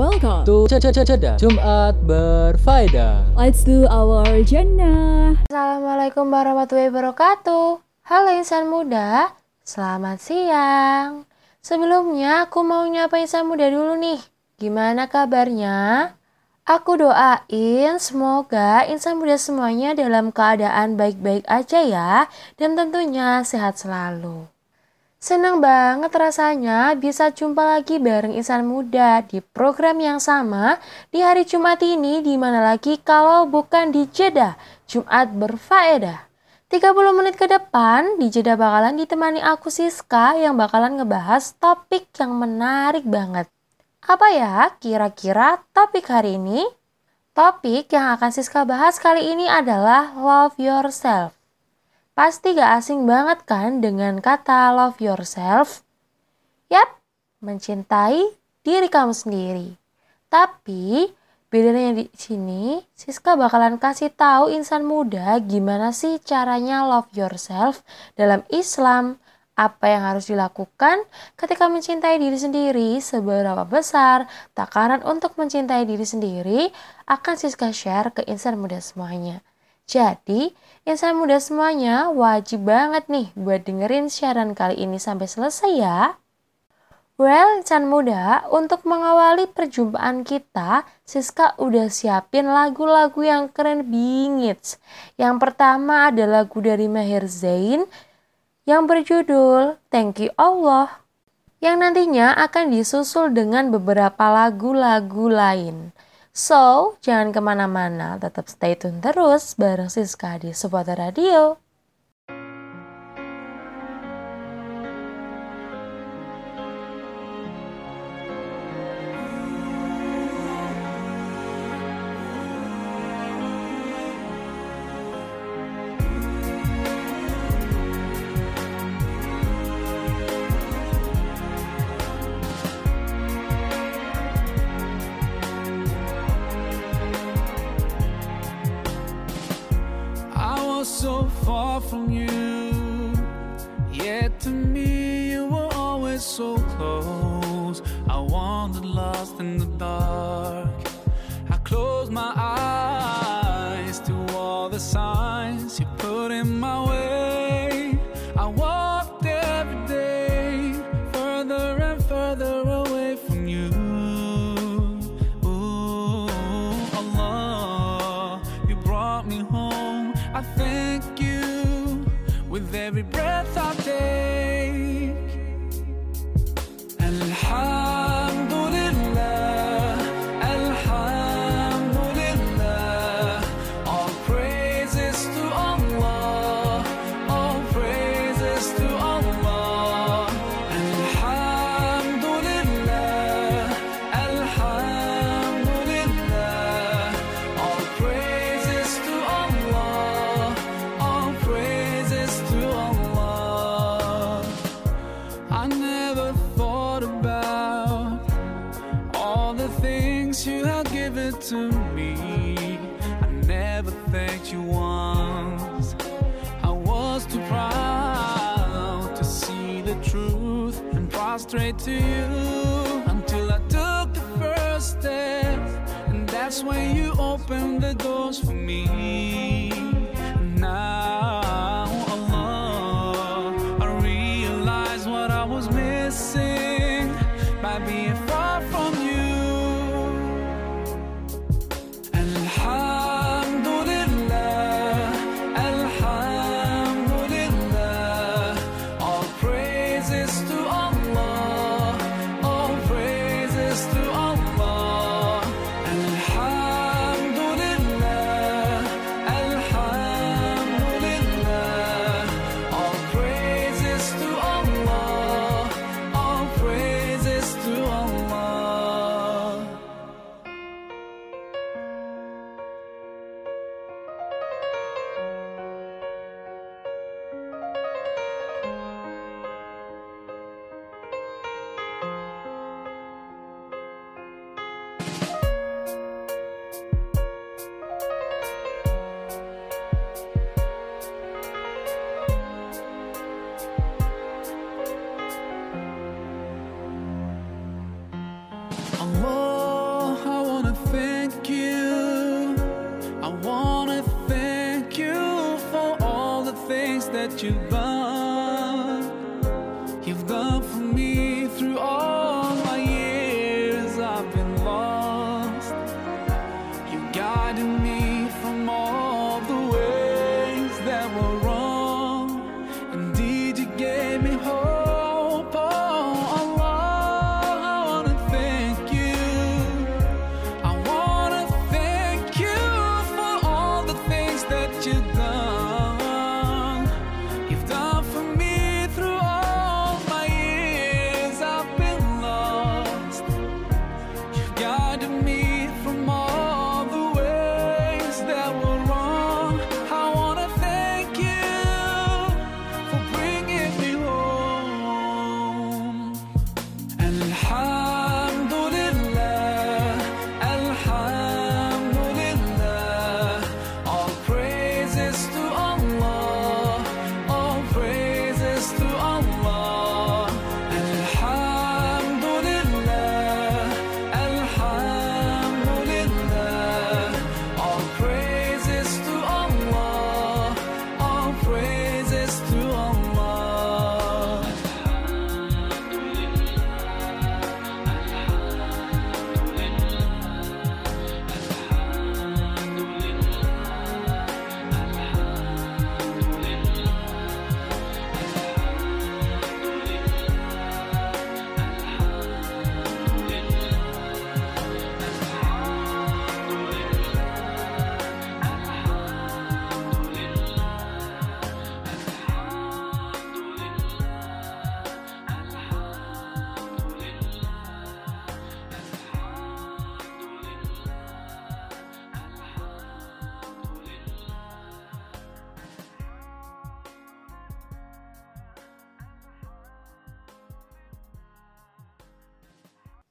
welcome to Ceda Jumat Berfaedah. Let's do our jannah. Assalamualaikum warahmatullahi wabarakatuh. Halo insan muda, selamat siang. Sebelumnya aku mau nyapa insan muda dulu nih. Gimana kabarnya? Aku doain semoga insan muda semuanya dalam keadaan baik-baik aja ya dan tentunya sehat selalu. Senang banget rasanya bisa jumpa lagi bareng insan muda di program yang sama di hari Jumat ini di mana lagi kalau bukan di Jeddah Jumat berfaedah. 30 menit ke depan di Jeddah bakalan ditemani aku Siska yang bakalan ngebahas topik yang menarik banget. Apa ya kira-kira topik hari ini? Topik yang akan Siska bahas kali ini adalah love yourself. Pasti gak asing banget kan dengan kata love yourself? Yap, mencintai diri kamu sendiri. Tapi bedanya di sini, Siska bakalan kasih tahu insan muda gimana sih caranya love yourself dalam Islam, apa yang harus dilakukan ketika mencintai diri sendiri, seberapa besar takaran untuk mencintai diri sendiri akan Siska share ke insan muda semuanya. Jadi, insan muda semuanya wajib banget nih buat dengerin siaran kali ini sampai selesai ya. Well, insan muda, untuk mengawali perjumpaan kita, Siska udah siapin lagu-lagu yang keren bingits. Yang pertama ada lagu dari Maher Zain, yang berjudul Thank You Allah yang nantinya akan disusul dengan beberapa lagu-lagu lain. So, jangan ke mana-mana, tetap stay tune terus bareng Siska di Supporter Radio.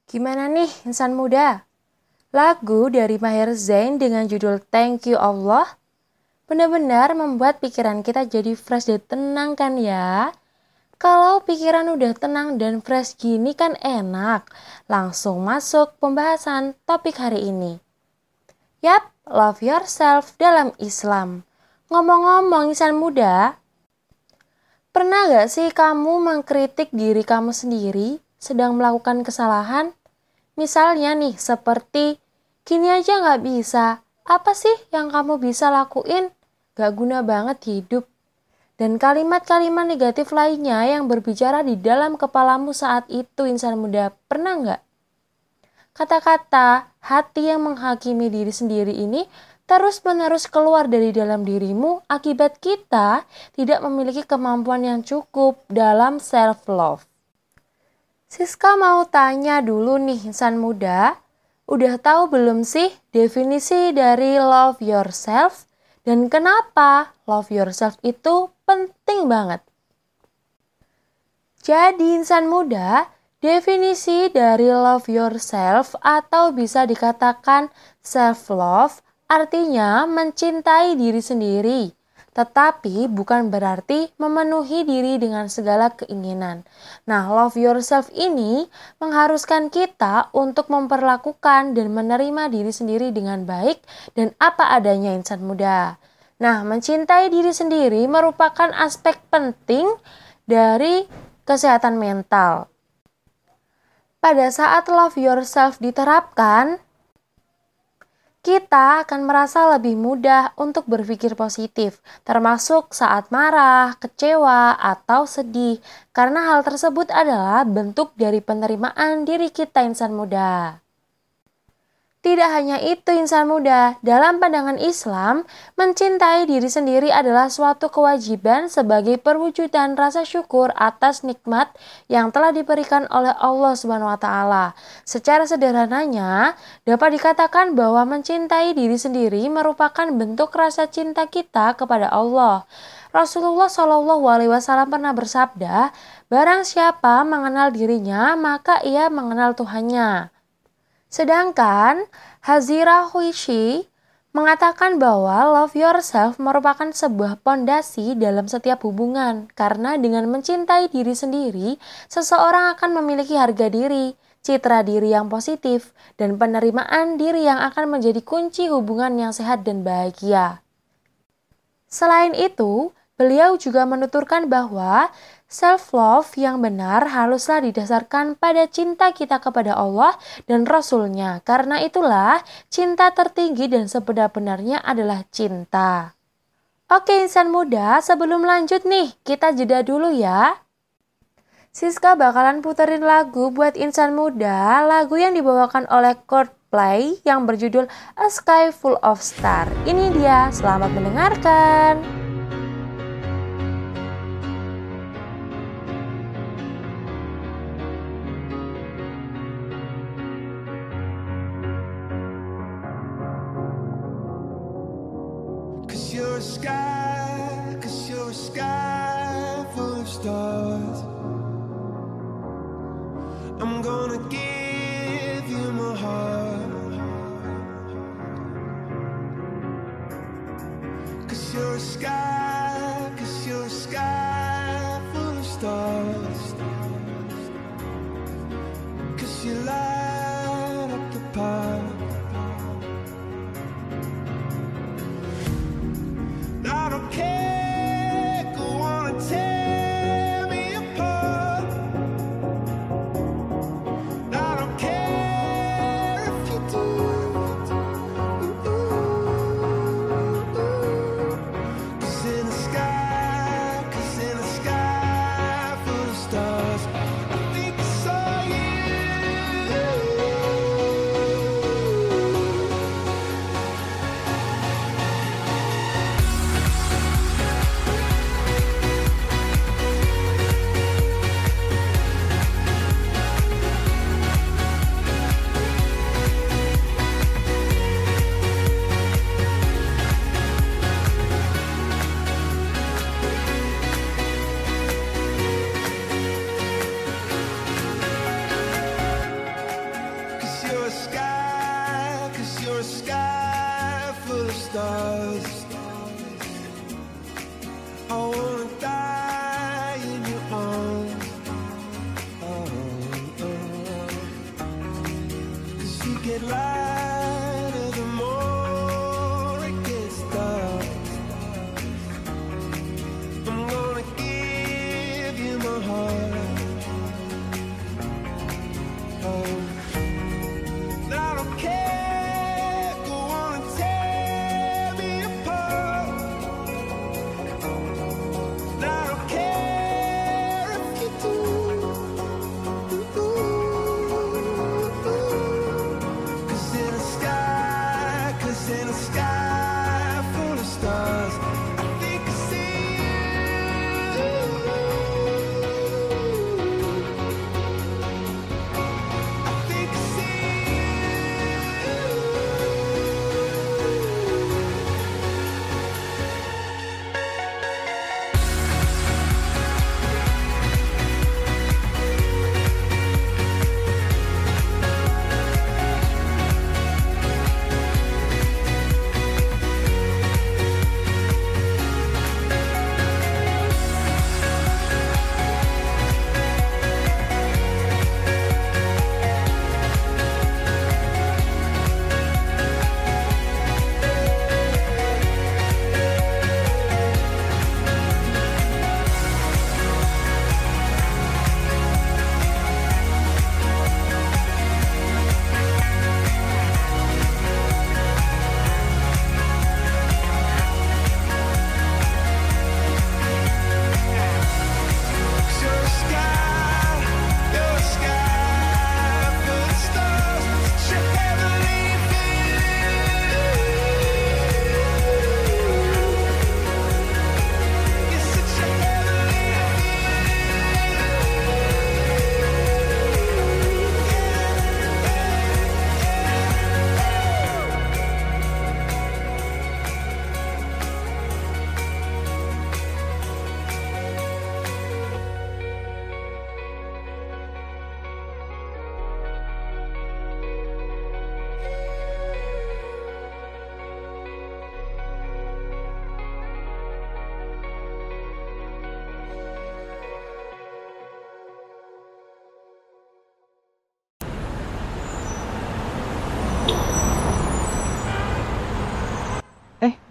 Gimana nih insan muda? Lagu dari Maher Zain dengan judul Thank You Allah benar-benar membuat pikiran kita jadi fresh dan tenang kan ya? Kalau pikiran udah tenang dan fresh gini kan enak. Langsung masuk pembahasan topik hari ini. Yap, love yourself dalam Islam. Ngomong-ngomong insan muda, pernah gak sih kamu mengkritik diri kamu sendiri sedang melakukan kesalahan? Misalnya nih, seperti gini aja nggak bisa. Apa sih yang kamu bisa lakuin? Gak guna banget hidup. Dan kalimat-kalimat negatif lainnya yang berbicara di dalam kepalamu saat itu insan muda, pernah nggak? Kata-kata hati yang menghakimi diri sendiri ini terus-menerus keluar dari dalam dirimu akibat kita tidak memiliki kemampuan yang cukup dalam self-love. Siska mau tanya dulu nih insan muda, udah tahu belum sih definisi dari love yourself? Dan kenapa love yourself itu penting banget? Jadi insan muda, definisi dari love yourself atau bisa dikatakan self love artinya mencintai diri sendiri tetapi bukan berarti memenuhi diri dengan segala keinginan. Nah, love yourself ini mengharuskan kita untuk memperlakukan dan menerima diri sendiri dengan baik dan apa adanya insan muda. Nah, mencintai diri sendiri merupakan aspek penting dari kesehatan mental. Pada saat love yourself diterapkan, kita akan merasa lebih mudah untuk berpikir positif, termasuk saat marah, kecewa, atau sedih, karena hal tersebut adalah bentuk dari penerimaan diri kita insan muda. Tidak hanya itu insan muda, dalam pandangan Islam, mencintai diri sendiri adalah suatu kewajiban sebagai perwujudan rasa syukur atas nikmat yang telah diberikan oleh Allah Subhanahu wa taala. Secara sederhananya, dapat dikatakan bahwa mencintai diri sendiri merupakan bentuk rasa cinta kita kepada Allah. Rasulullah Shallallahu alaihi wasallam pernah bersabda, "Barang siapa mengenal dirinya, maka ia mengenal Tuhannya." Sedangkan Hazira Huishi mengatakan bahwa love yourself merupakan sebuah pondasi dalam setiap hubungan karena dengan mencintai diri sendiri, seseorang akan memiliki harga diri, citra diri yang positif, dan penerimaan diri yang akan menjadi kunci hubungan yang sehat dan bahagia. Selain itu, beliau juga menuturkan bahwa Self-love yang benar haruslah didasarkan pada cinta kita kepada Allah dan Rasulnya. Karena itulah, cinta tertinggi dan sebenar-benarnya adalah cinta. Oke insan muda, sebelum lanjut nih, kita jeda dulu ya. Siska bakalan puterin lagu buat insan muda, lagu yang dibawakan oleh Coldplay yang berjudul A Sky Full of Stars. Ini dia, selamat mendengarkan. gonna give you my heart. Cause you're a sky.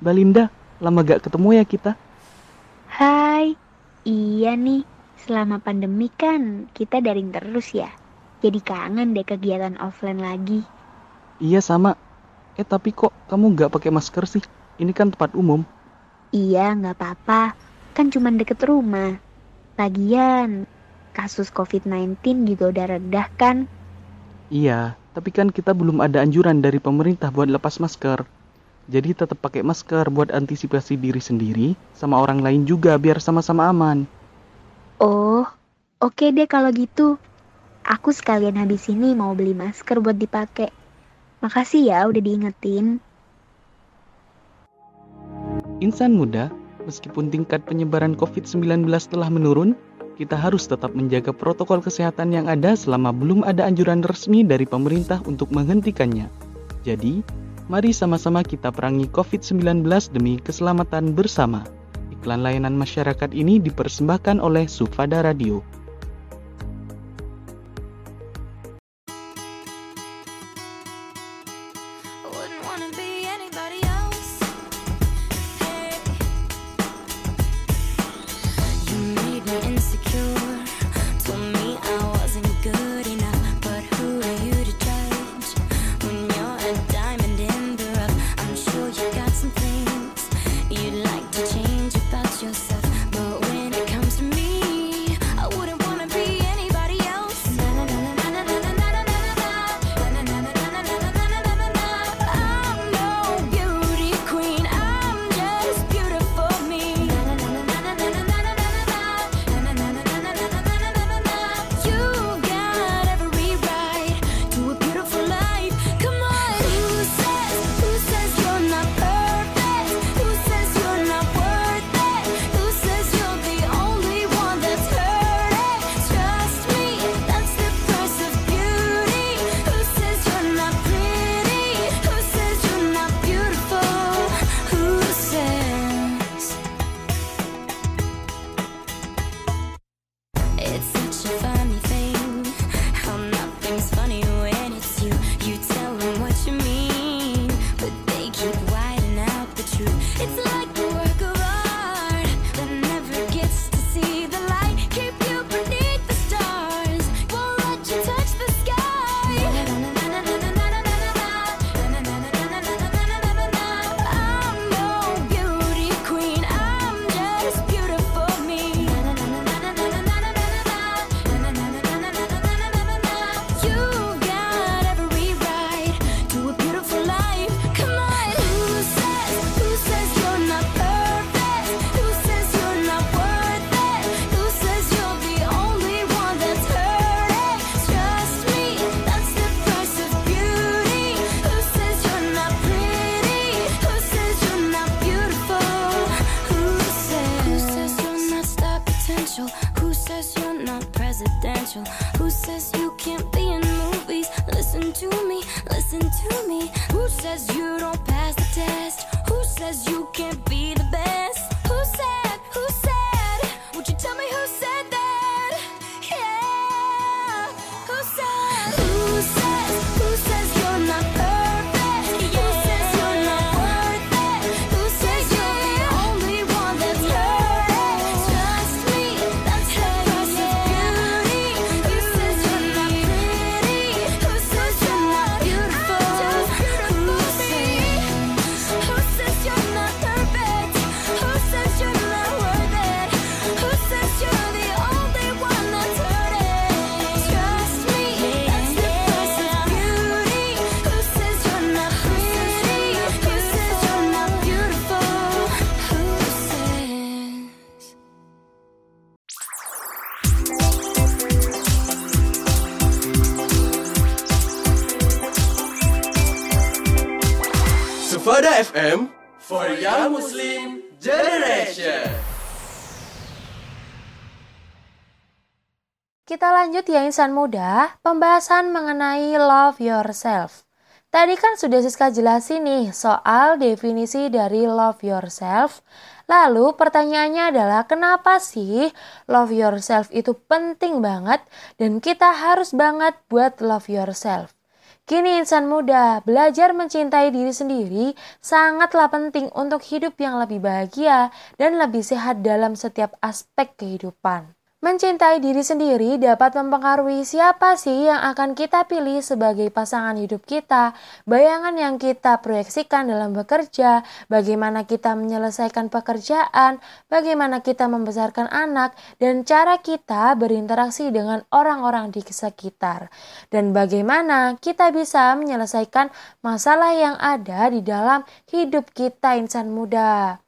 Balinda, lama gak ketemu ya kita? Hai, iya nih. Selama pandemi kan kita daring terus ya. Jadi kangen deh kegiatan offline lagi. Iya sama. Eh tapi kok kamu gak pakai masker sih? Ini kan tempat umum. Iya gak apa-apa. Kan cuma deket rumah. Lagian kasus COVID-19 juga udah rendah kan? Iya, tapi kan kita belum ada anjuran dari pemerintah buat lepas masker. Jadi tetap pakai masker buat antisipasi diri sendiri sama orang lain juga biar sama-sama aman. Oh, oke okay deh kalau gitu. Aku sekalian habis ini mau beli masker buat dipakai. Makasih ya udah diingetin. Insan muda, meskipun tingkat penyebaran COVID-19 telah menurun, kita harus tetap menjaga protokol kesehatan yang ada selama belum ada anjuran resmi dari pemerintah untuk menghentikannya. Jadi, Mari sama-sama kita perangi COVID-19 demi keselamatan bersama. Iklan layanan masyarakat ini dipersembahkan oleh Sufada Radio. FM for Young Muslim Generation. Kita lanjut ya insan muda, pembahasan mengenai love yourself. Tadi kan sudah Siska jelasin nih soal definisi dari love yourself. Lalu pertanyaannya adalah kenapa sih love yourself itu penting banget dan kita harus banget buat love yourself? Kini insan muda, belajar mencintai diri sendiri sangatlah penting untuk hidup yang lebih bahagia dan lebih sehat dalam setiap aspek kehidupan. Mencintai diri sendiri dapat mempengaruhi siapa sih yang akan kita pilih sebagai pasangan hidup kita, bayangan yang kita proyeksikan dalam bekerja, bagaimana kita menyelesaikan pekerjaan, bagaimana kita membesarkan anak, dan cara kita berinteraksi dengan orang-orang di sekitar, dan bagaimana kita bisa menyelesaikan masalah yang ada di dalam hidup kita insan muda.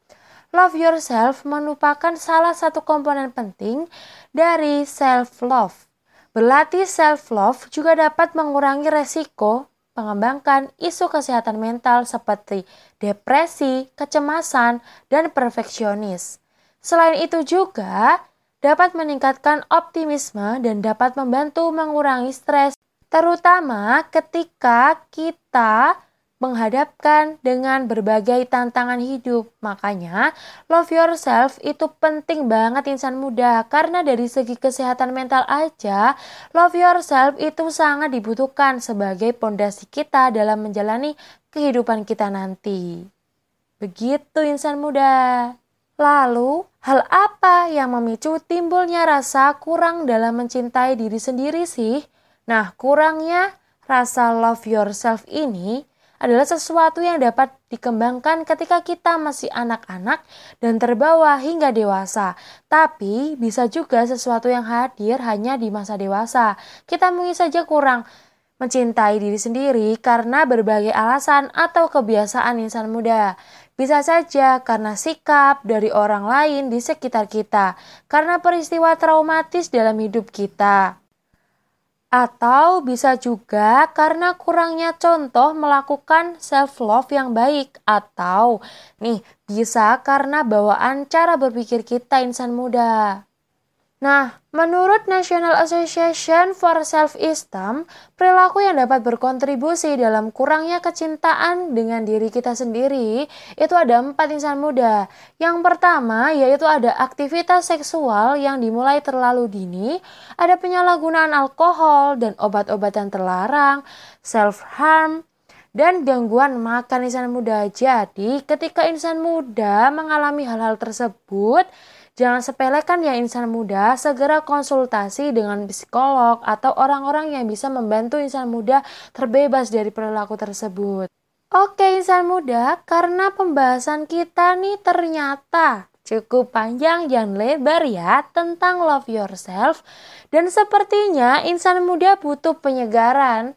Love yourself merupakan salah satu komponen penting dari self-love. Berlatih self-love juga dapat mengurangi resiko mengembangkan isu kesehatan mental seperti depresi, kecemasan, dan perfeksionis. Selain itu juga dapat meningkatkan optimisme dan dapat membantu mengurangi stres, terutama ketika kita menghadapkan dengan berbagai tantangan hidup. Makanya, love yourself itu penting banget insan muda karena dari segi kesehatan mental aja, love yourself itu sangat dibutuhkan sebagai pondasi kita dalam menjalani kehidupan kita nanti. Begitu insan muda. Lalu, hal apa yang memicu timbulnya rasa kurang dalam mencintai diri sendiri sih? Nah, kurangnya rasa love yourself ini adalah sesuatu yang dapat dikembangkan ketika kita masih anak-anak dan terbawa hingga dewasa. Tapi bisa juga sesuatu yang hadir hanya di masa dewasa. Kita mungkin saja kurang mencintai diri sendiri karena berbagai alasan atau kebiasaan insan muda. Bisa saja karena sikap dari orang lain di sekitar kita, karena peristiwa traumatis dalam hidup kita. Atau bisa juga karena kurangnya contoh melakukan self love yang baik atau nih bisa karena bawaan cara berpikir kita insan muda. Nah, menurut National Association for Self-Esteem, perilaku yang dapat berkontribusi dalam kurangnya kecintaan dengan diri kita sendiri itu ada empat insan muda. Yang pertama yaitu ada aktivitas seksual yang dimulai terlalu dini, ada penyalahgunaan alkohol dan obat-obatan terlarang, self-harm, dan gangguan makan insan muda. Jadi, ketika insan muda mengalami hal-hal tersebut, Jangan sepelekan ya insan muda, segera konsultasi dengan psikolog atau orang-orang yang bisa membantu insan muda terbebas dari perilaku tersebut. Oke insan muda, karena pembahasan kita nih ternyata cukup panjang dan lebar ya tentang love yourself dan sepertinya insan muda butuh penyegaran.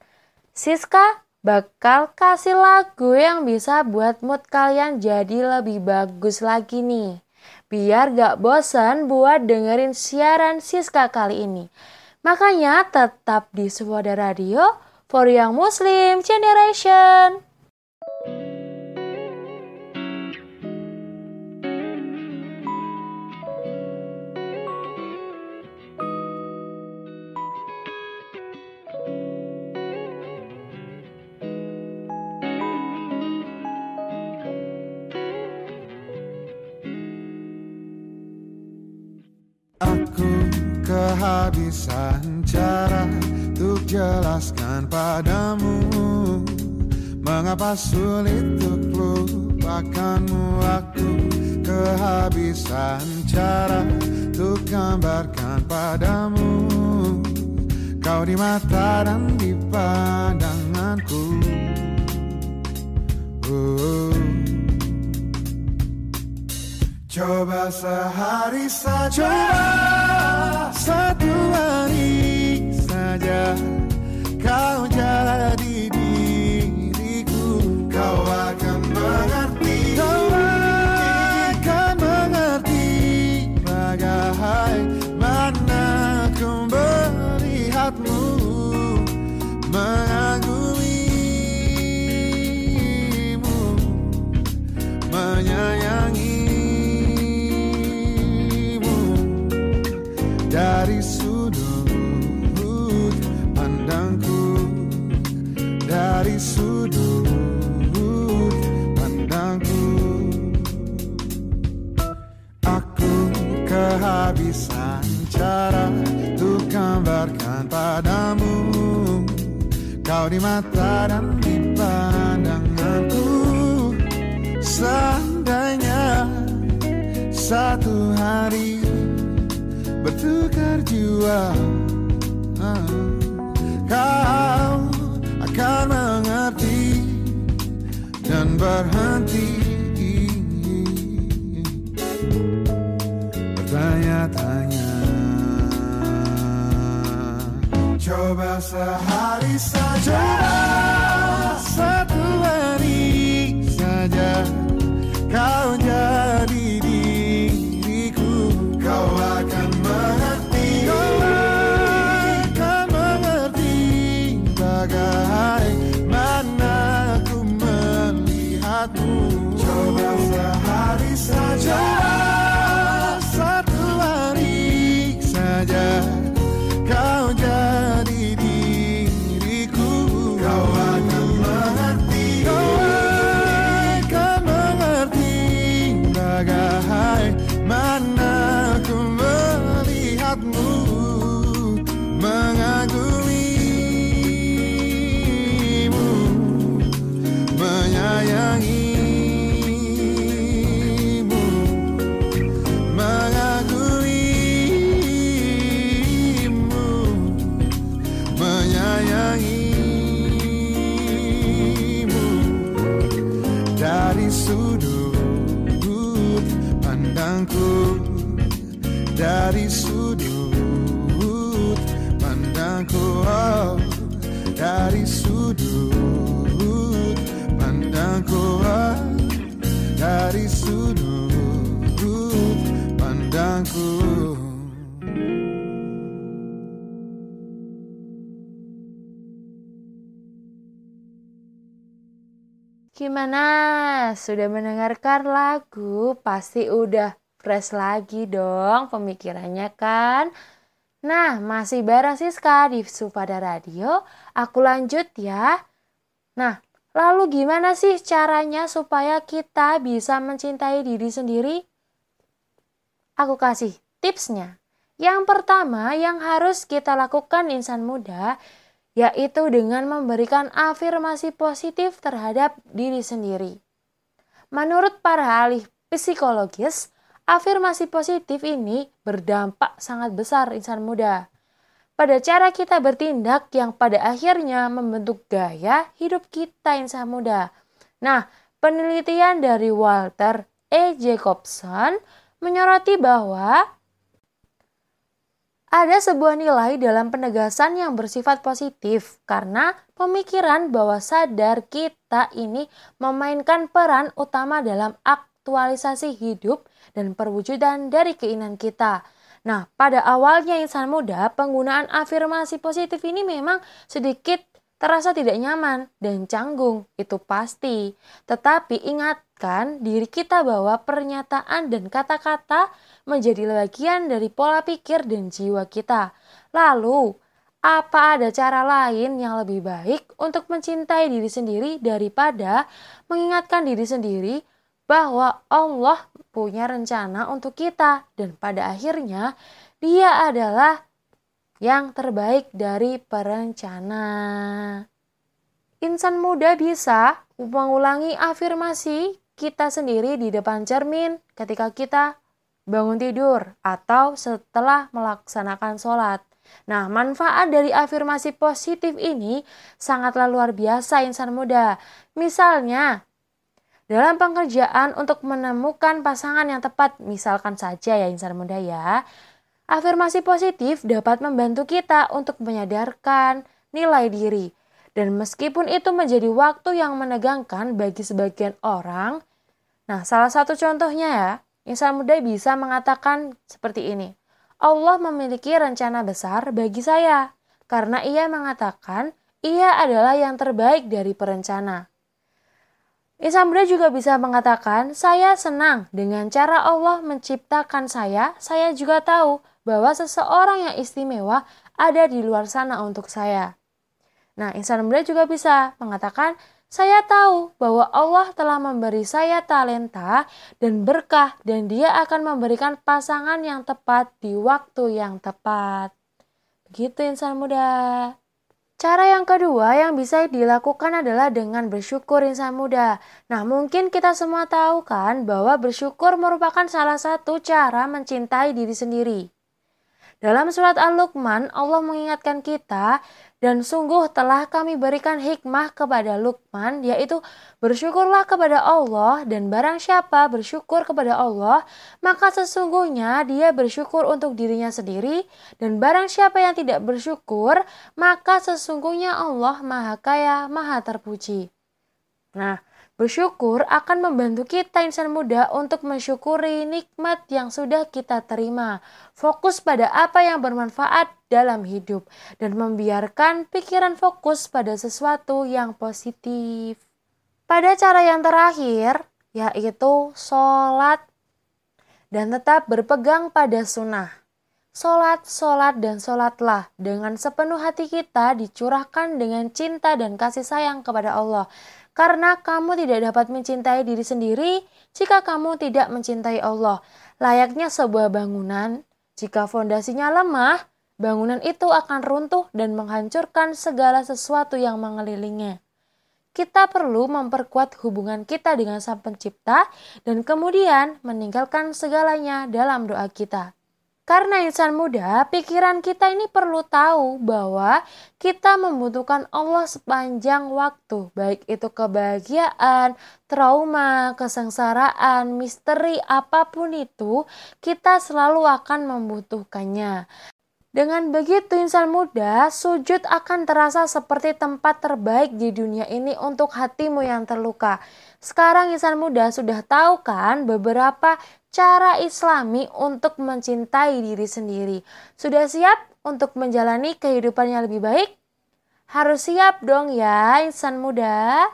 Siska bakal kasih lagu yang bisa buat mood kalian jadi lebih bagus lagi nih biar gak bosan buat dengerin siaran Siska kali ini. Makanya tetap di Suwada Radio for Young Muslim Generation. Kehabisan cara jelaskan padamu Mengapa sulit untuk lupakanmu Aku kehabisan cara untuk gambarkan padamu Kau di mata dan di pandanganku Oh. Coba sehari saja Coba satu hari saja Kau jadi padamu Kau di mata dan di pandanganku. Seandainya satu hari bertukar jiwa Kau akan mengerti dan berhenti Coba sehari saja. Satu hari saja. Kau jadi diriku. Kau akan mengerti. Kau akan mengerti. Bagaimana ku melihatmu. Coba sehari saja pandangku dari sudut pandangku oh, dari sudut pandangku oh, dari sudut pandangku Gimana? Sudah mendengarkan lagu? Pasti udah fresh lagi dong pemikirannya kan? Nah, masih bareng Siska di Supada Radio. Aku lanjut ya. Nah, lalu gimana sih caranya supaya kita bisa mencintai diri sendiri? Aku kasih tipsnya. Yang pertama yang harus kita lakukan insan muda yaitu dengan memberikan afirmasi positif terhadap diri sendiri. Menurut para ahli psikologis, afirmasi positif ini berdampak sangat besar insan muda. Pada cara kita bertindak yang pada akhirnya membentuk gaya hidup kita insan muda. Nah, penelitian dari Walter E. Jacobson menyoroti bahwa ada sebuah nilai dalam penegasan yang bersifat positif karena pemikiran bahwa sadar kita ini memainkan peran utama dalam aktualisasi hidup dan perwujudan dari keinginan kita. Nah, pada awalnya insan muda, penggunaan afirmasi positif ini memang sedikit terasa tidak nyaman dan canggung, itu pasti. Tetapi ingatkan diri kita bahwa pernyataan dan kata-kata menjadi bagian dari pola pikir dan jiwa kita. Lalu, apa ada cara lain yang lebih baik untuk mencintai diri sendiri daripada mengingatkan diri sendiri bahwa Allah punya rencana untuk kita dan pada akhirnya dia adalah yang terbaik dari perencana. Insan muda bisa mengulangi afirmasi kita sendiri di depan cermin ketika kita bangun tidur atau setelah melaksanakan sholat. Nah, manfaat dari afirmasi positif ini sangatlah luar biasa insan muda. Misalnya, dalam pekerjaan untuk menemukan pasangan yang tepat, misalkan saja ya insan muda ya, afirmasi positif dapat membantu kita untuk menyadarkan nilai diri. Dan meskipun itu menjadi waktu yang menegangkan bagi sebagian orang, nah salah satu contohnya ya, insan muda bisa mengatakan seperti ini. Allah memiliki rencana besar bagi saya, karena ia mengatakan ia adalah yang terbaik dari perencana. Insan muda juga bisa mengatakan, saya senang dengan cara Allah menciptakan saya, saya juga tahu bahwa seseorang yang istimewa ada di luar sana untuk saya. Nah, insan muda juga bisa mengatakan, saya tahu bahwa Allah telah memberi saya talenta dan berkah dan dia akan memberikan pasangan yang tepat di waktu yang tepat. Begitu insan muda. Cara yang kedua yang bisa dilakukan adalah dengan bersyukur insan muda. Nah, mungkin kita semua tahu kan bahwa bersyukur merupakan salah satu cara mencintai diri sendiri. Dalam surat Al-Luqman, Allah mengingatkan kita, dan sungguh telah kami berikan hikmah kepada Luqman, yaitu bersyukurlah kepada Allah, dan barang siapa bersyukur kepada Allah, maka sesungguhnya dia bersyukur untuk dirinya sendiri, dan barang siapa yang tidak bersyukur, maka sesungguhnya Allah maha kaya, maha terpuji. Nah, Bersyukur akan membantu kita insan muda untuk mensyukuri nikmat yang sudah kita terima. Fokus pada apa yang bermanfaat dalam hidup dan membiarkan pikiran fokus pada sesuatu yang positif. Pada cara yang terakhir, yaitu sholat dan tetap berpegang pada sunnah. Sholat, sholat, dan sholatlah dengan sepenuh hati kita dicurahkan dengan cinta dan kasih sayang kepada Allah karena kamu tidak dapat mencintai diri sendiri jika kamu tidak mencintai Allah. Layaknya sebuah bangunan, jika fondasinya lemah, bangunan itu akan runtuh dan menghancurkan segala sesuatu yang mengelilinginya. Kita perlu memperkuat hubungan kita dengan Sang Pencipta dan kemudian meninggalkan segalanya dalam doa kita. Karena insan muda, pikiran kita ini perlu tahu bahwa kita membutuhkan Allah sepanjang waktu, baik itu kebahagiaan, trauma, kesengsaraan, misteri, apa pun itu, kita selalu akan membutuhkannya. Dengan begitu insan muda, sujud akan terasa seperti tempat terbaik di dunia ini untuk hatimu yang terluka. Sekarang insan muda sudah tahu kan beberapa cara islami untuk mencintai diri sendiri. Sudah siap untuk menjalani kehidupan yang lebih baik? Harus siap dong ya insan muda.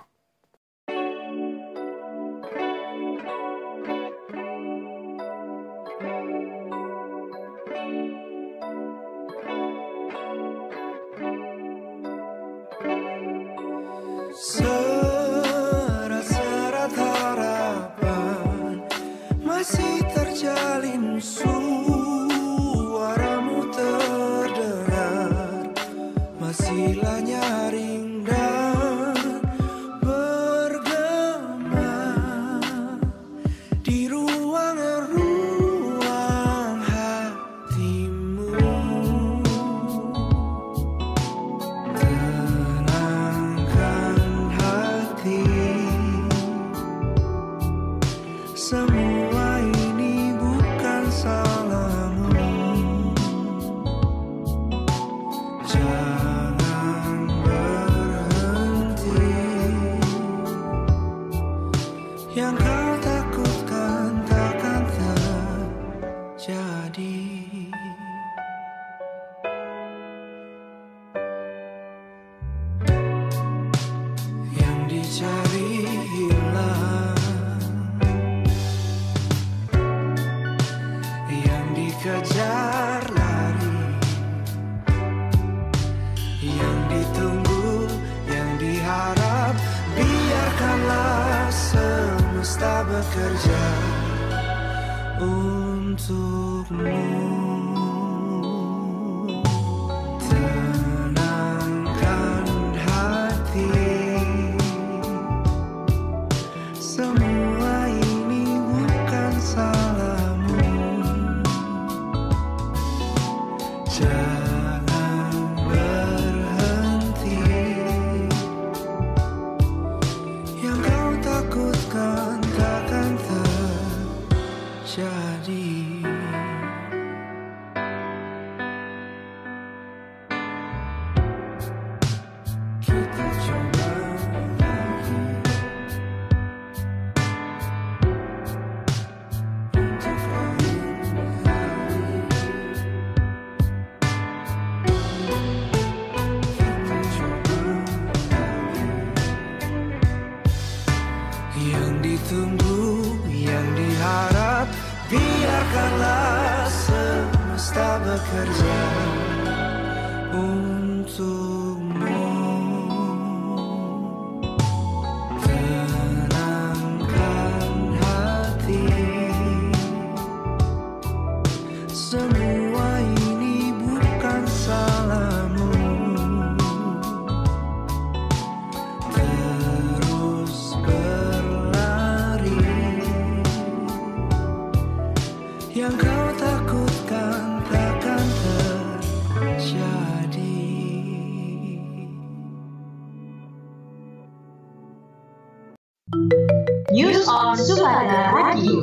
News on Suara Radio.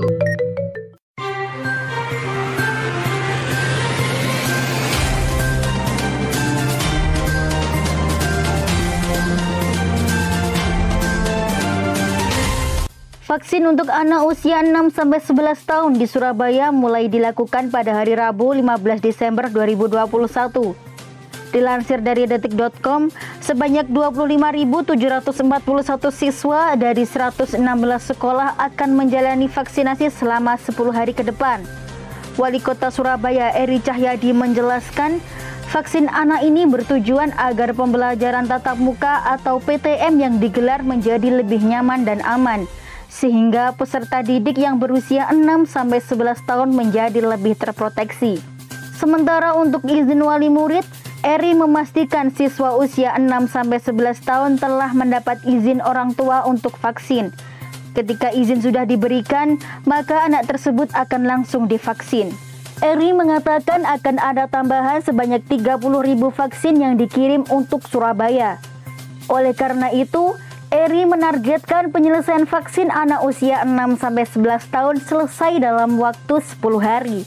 Vaksin untuk anak usia 6 sampai 11 tahun di Surabaya mulai dilakukan pada hari Rabu 15 Desember 2021. Dilansir dari detik.com, sebanyak 25.741 siswa dari 116 sekolah akan menjalani vaksinasi selama 10 hari ke depan. Wali Kota Surabaya Eri Cahyadi menjelaskan, vaksin anak ini bertujuan agar pembelajaran tatap muka atau PTM yang digelar menjadi lebih nyaman dan aman, sehingga peserta didik yang berusia 6 sampai 11 tahun menjadi lebih terproteksi. Sementara untuk izin wali murid, Eri memastikan siswa usia 6 sampai 11 tahun telah mendapat izin orang tua untuk vaksin. Ketika izin sudah diberikan, maka anak tersebut akan langsung divaksin. Eri mengatakan akan ada tambahan sebanyak 30.000 vaksin yang dikirim untuk Surabaya. Oleh karena itu, Eri menargetkan penyelesaian vaksin anak usia 6 sampai 11 tahun selesai dalam waktu 10 hari.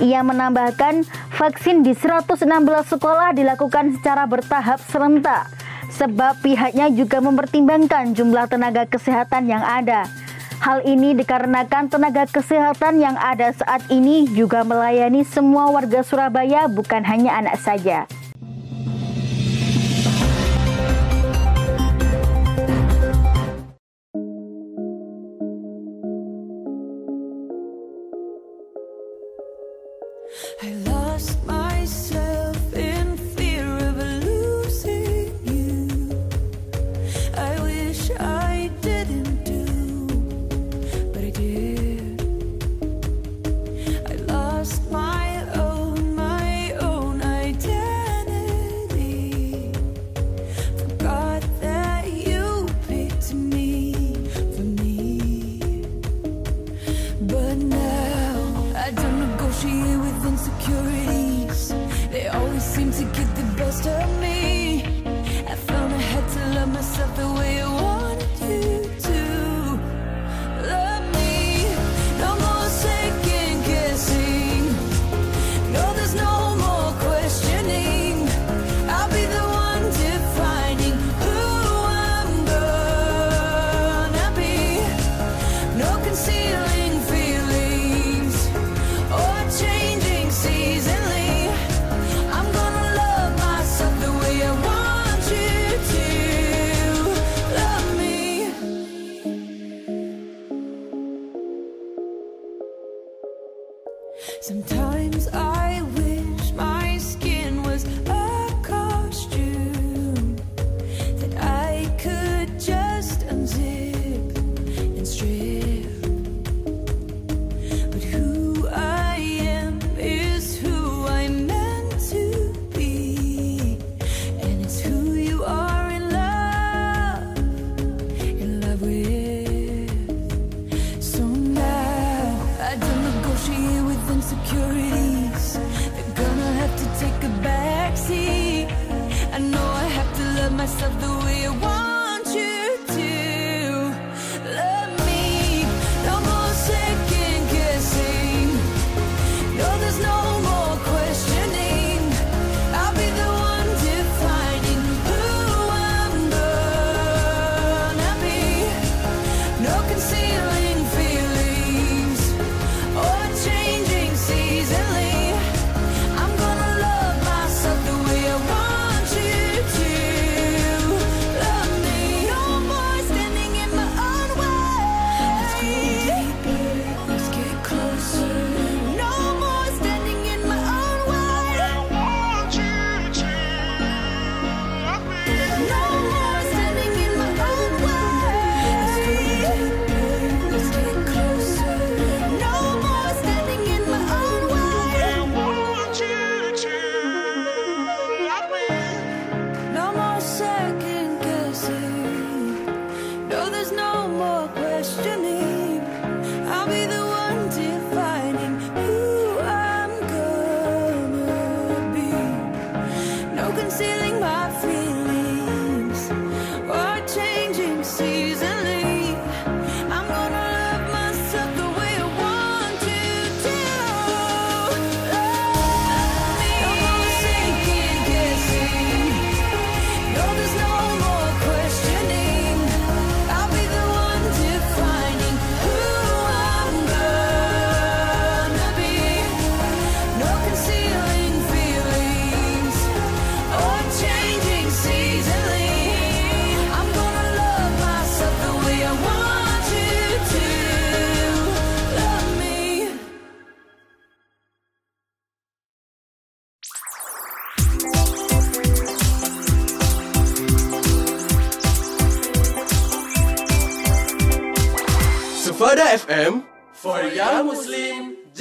Ia menambahkan, vaksin di 116 sekolah dilakukan secara bertahap serentak, sebab pihaknya juga mempertimbangkan jumlah tenaga kesehatan yang ada. Hal ini dikarenakan tenaga kesehatan yang ada saat ini juga melayani semua warga Surabaya, bukan hanya anak saja.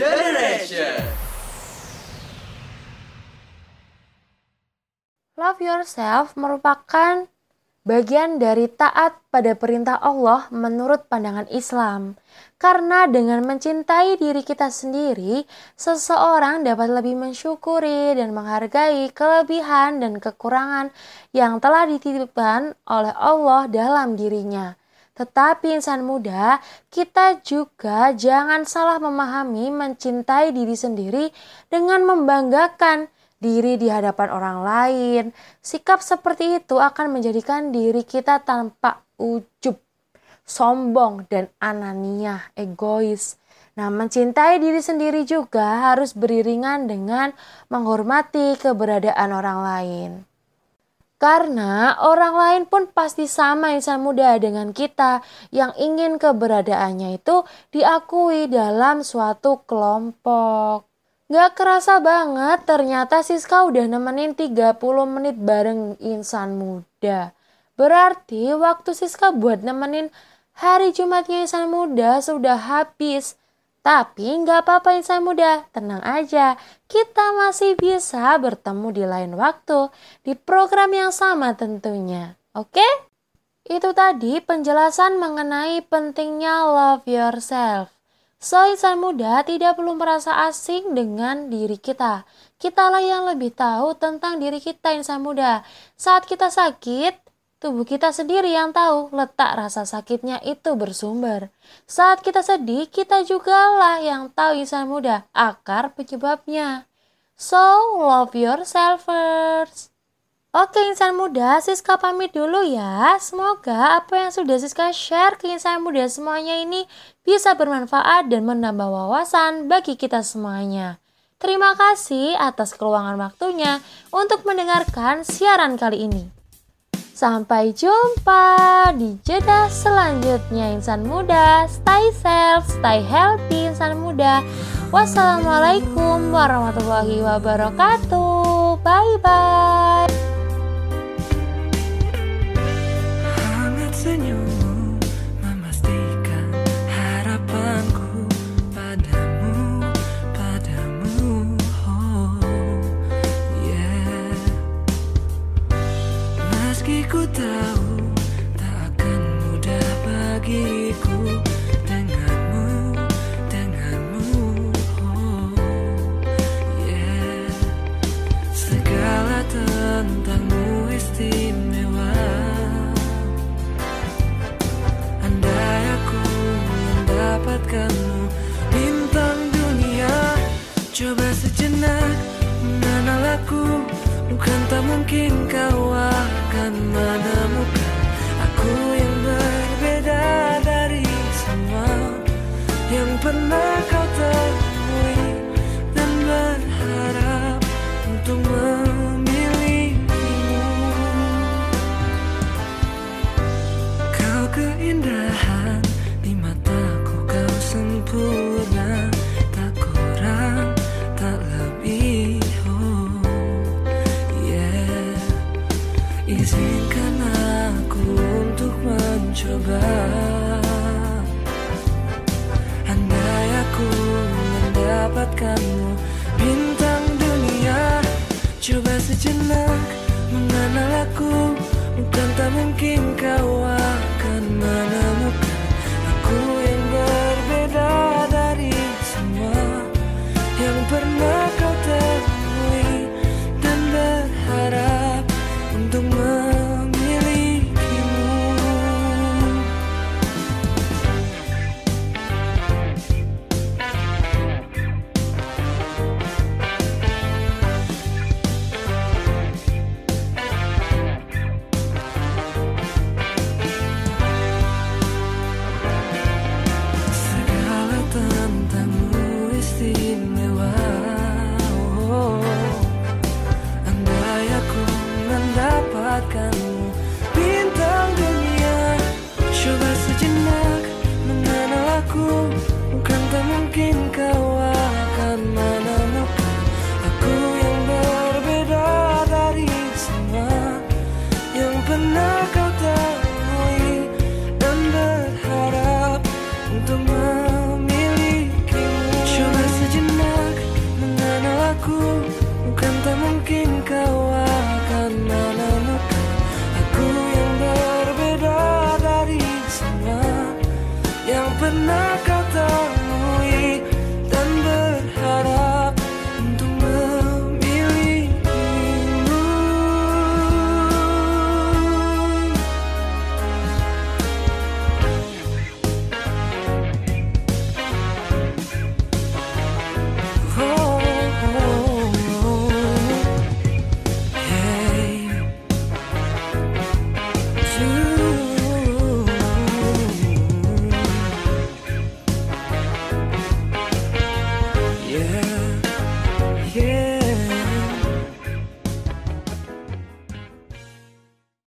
Generation. Love yourself merupakan bagian dari taat pada perintah Allah menurut pandangan Islam. Karena dengan mencintai diri kita sendiri, seseorang dapat lebih mensyukuri dan menghargai kelebihan dan kekurangan yang telah dititipkan oleh Allah dalam dirinya. Tetapi insan muda, kita juga jangan salah memahami mencintai diri sendiri dengan membanggakan diri di hadapan orang lain. Sikap seperti itu akan menjadikan diri kita tanpa ujub, sombong, dan ananiah, egois. Nah, mencintai diri sendiri juga harus beriringan dengan menghormati keberadaan orang lain. Karena orang lain pun pasti sama insan muda dengan kita yang ingin keberadaannya itu diakui dalam suatu kelompok. Gak kerasa banget ternyata Siska udah nemenin 30 menit bareng insan muda. Berarti waktu Siska buat nemenin hari Jumatnya insan muda sudah habis. Tapi nggak apa-apa insan muda, tenang aja. Kita masih bisa bertemu di lain waktu, di program yang sama tentunya. Oke? Itu tadi penjelasan mengenai pentingnya love yourself. So, insan muda tidak perlu merasa asing dengan diri kita. Kitalah yang lebih tahu tentang diri kita, insan muda. Saat kita sakit, tubuh kita sendiri yang tahu letak rasa sakitnya itu bersumber. Saat kita sedih, kita juga lah yang tahu insan muda akar penyebabnya. So, love yourself first. Oke insan muda, Siska pamit dulu ya. Semoga apa yang sudah Siska share ke insan muda semuanya ini bisa bermanfaat dan menambah wawasan bagi kita semuanya. Terima kasih atas keluangan waktunya untuk mendengarkan siaran kali ini. Sampai jumpa di jeda selanjutnya insan muda. Stay safe, stay healthy insan muda. Wassalamualaikum warahmatullahi wabarakatuh. Bye bye. Tahu tak akan mudah bagiku denganmu, denganmu. Oh, yeah. Segala tentangmu istimewa. Andai aku mendapatkanmu bintang dunia Coba sejenak mengenal Bukan tak mungkin kau akan menemukan Aku yang berbeda dari semua Yang pernah kau temui Dan berharap untuk memilikimu mendapatkanmu Bintang dunia Coba sejenak mengenal aku. Bukan tak mungkin kau akan menemukan